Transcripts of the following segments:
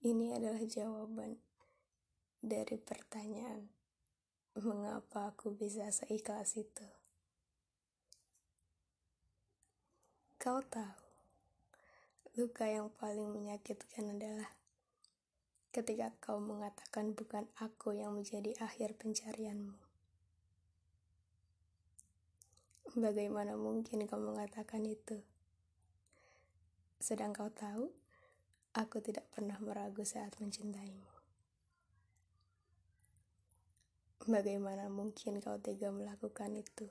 Ini adalah jawaban dari pertanyaan mengapa aku bisa seikhlas itu. Kau tahu, luka yang paling menyakitkan adalah ketika kau mengatakan bukan aku yang menjadi akhir pencarianmu. Bagaimana mungkin kau mengatakan itu? Sedang kau tahu, aku tidak pernah meragu saat mencintaimu. Bagaimana mungkin kau tega melakukan itu?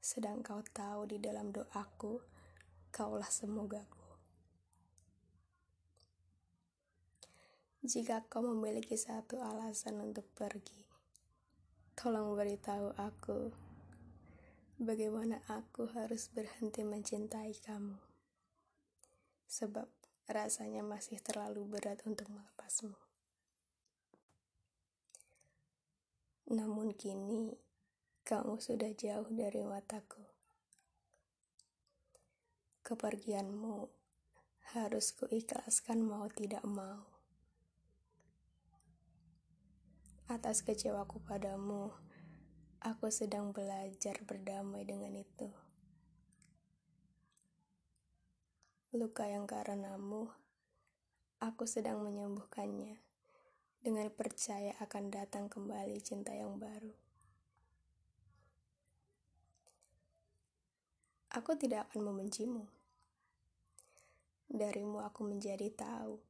Sedang kau tahu di dalam doaku, kaulah semogaku. Jika kau memiliki satu alasan untuk pergi, tolong beritahu aku bagaimana aku harus berhenti mencintai kamu. Sebab rasanya masih terlalu berat untuk melepasmu. Namun kini, kamu sudah jauh dari mataku. Kepergianmu harus kuikhlaskan mau tidak mau. Atas kecewaku padamu, aku sedang belajar berdamai dengan itu. Luka yang karenamu, aku sedang menyembuhkannya dengan percaya akan datang kembali cinta yang baru. Aku tidak akan membencimu. Darimu aku menjadi tahu,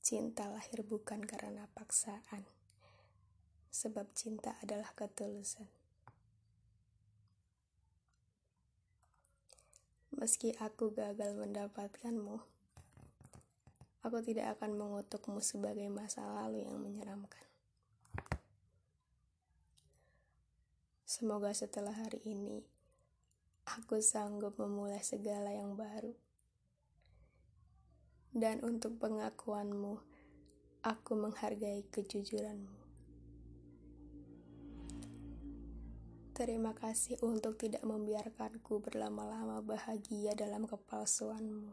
cinta lahir bukan karena paksaan sebab cinta adalah ketulusan. Meski aku gagal mendapatkanmu, aku tidak akan mengutukmu sebagai masa lalu yang menyeramkan. Semoga setelah hari ini, aku sanggup memulai segala yang baru. Dan untuk pengakuanmu, aku menghargai kejujuranmu. Terima kasih untuk tidak membiarkanku berlama-lama bahagia dalam kepalsuanmu.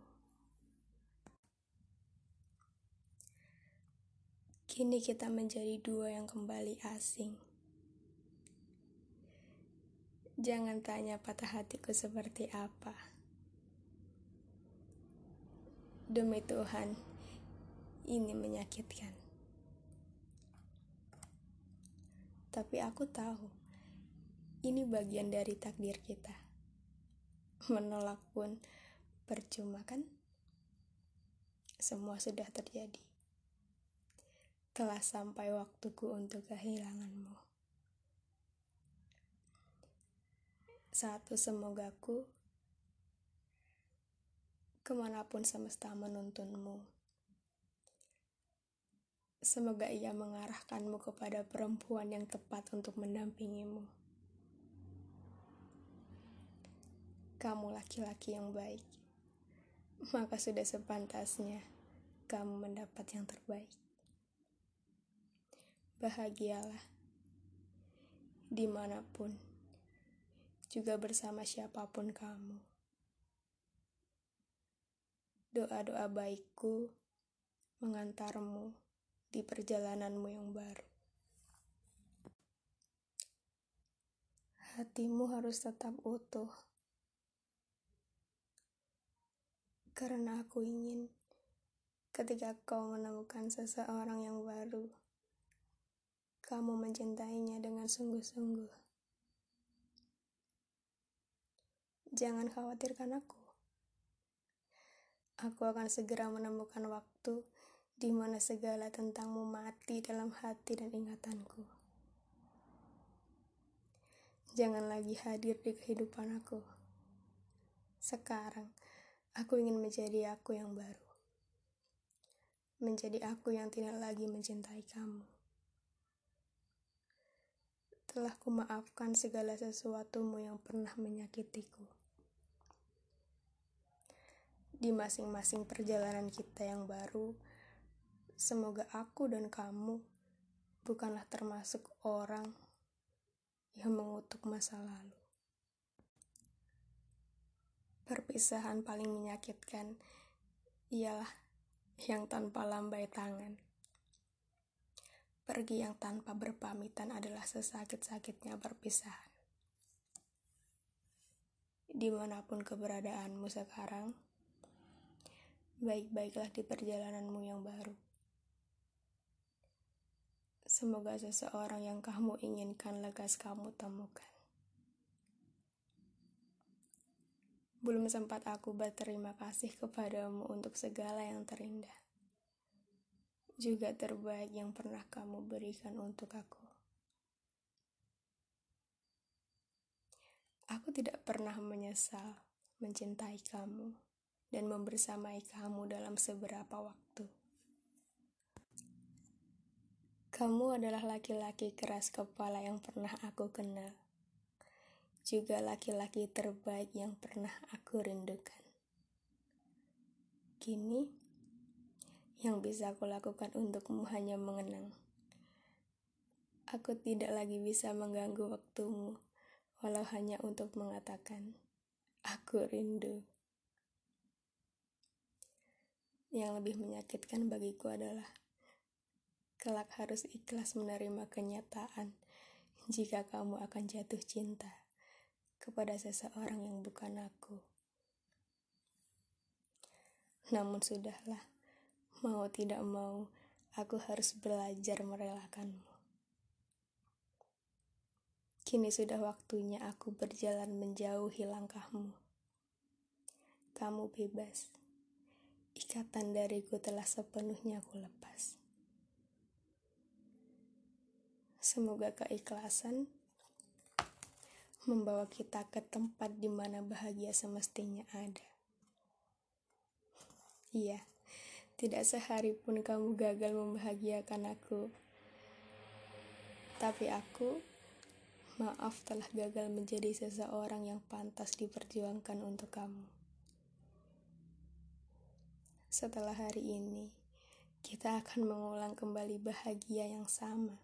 Kini kita menjadi dua yang kembali asing. Jangan tanya patah hatiku seperti apa. Demi Tuhan, ini menyakitkan. Tapi aku tahu ini bagian dari takdir kita. Menolak pun percuma kan? Semua sudah terjadi. Telah sampai waktuku untuk kehilanganmu. Satu semogaku ke mana pun semesta menuntunmu. Semoga ia mengarahkanmu kepada perempuan yang tepat untuk mendampingimu. Kamu laki-laki yang baik, maka sudah sepantasnya kamu mendapat yang terbaik. Bahagialah di mana pun, juga bersama siapa pun kamu. Doa-doa baikku mengantarmu di perjalananmu yang baru. Hatimu harus tetap utuh Karena aku ingin ketika kau menemukan seseorang yang baru, kamu mencintainya dengan sungguh-sungguh. Jangan khawatirkan aku. Aku akan segera menemukan waktu di mana segala tentangmu mati dalam hati dan ingatanku. Jangan lagi hadir di kehidupan aku. Sekarang, Aku ingin menjadi aku yang baru. Menjadi aku yang tidak lagi mencintai kamu. Telah kumaafkan segala sesuatumu yang pernah menyakitiku. Di masing-masing perjalanan kita yang baru, semoga aku dan kamu bukanlah termasuk orang yang mengutuk masa lalu. Perpisahan paling menyakitkan ialah yang tanpa lambai tangan. Pergi yang tanpa berpamitan adalah sesakit-sakitnya perpisahan. Di mana pun keberadaanmu sekarang, baik-baiklah di perjalananmu yang baru. Semoga seseorang yang kamu inginkan lekas kamu temukan. Belum sempat aku berterima kasih kepadamu untuk segala yang terindah. Juga terbaik yang pernah kamu berikan untuk aku. Aku tidak pernah menyesal mencintai kamu dan membersamai kamu dalam seberapa waktu. Kamu adalah laki-laki keras kepala yang pernah aku kenal juga laki-laki terbaik yang pernah aku rindukan. Kini, yang bisa aku lakukan untukmu hanya mengenang. Aku tidak lagi bisa mengganggu waktumu, walau hanya untuk mengatakan, aku rindu. Yang lebih menyakitkan bagiku adalah kelak harus ikhlas menerima kenyataan jika kamu akan jatuh cinta kepada seseorang yang bukan aku. Namun sudahlah, mau tidak mau, aku harus belajar merelakanmu. Kini sudah waktunya aku berjalan menjauhi langkahmu. Kamu bebas. Ikatan dariku telah sepenuhnya aku lepas. Semoga keikhlasan membawa kita ke tempat di mana bahagia semestinya ada. Iya, tidak sehari pun kamu gagal membahagiakan aku. Tapi aku, maaf telah gagal menjadi seseorang yang pantas diperjuangkan untuk kamu. Setelah hari ini, kita akan mengulang kembali bahagia yang sama,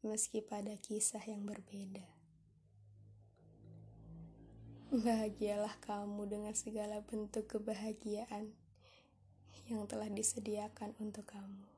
meski pada kisah yang berbeda. Bahagialah kamu dengan segala bentuk kebahagiaan yang telah disediakan untuk kamu.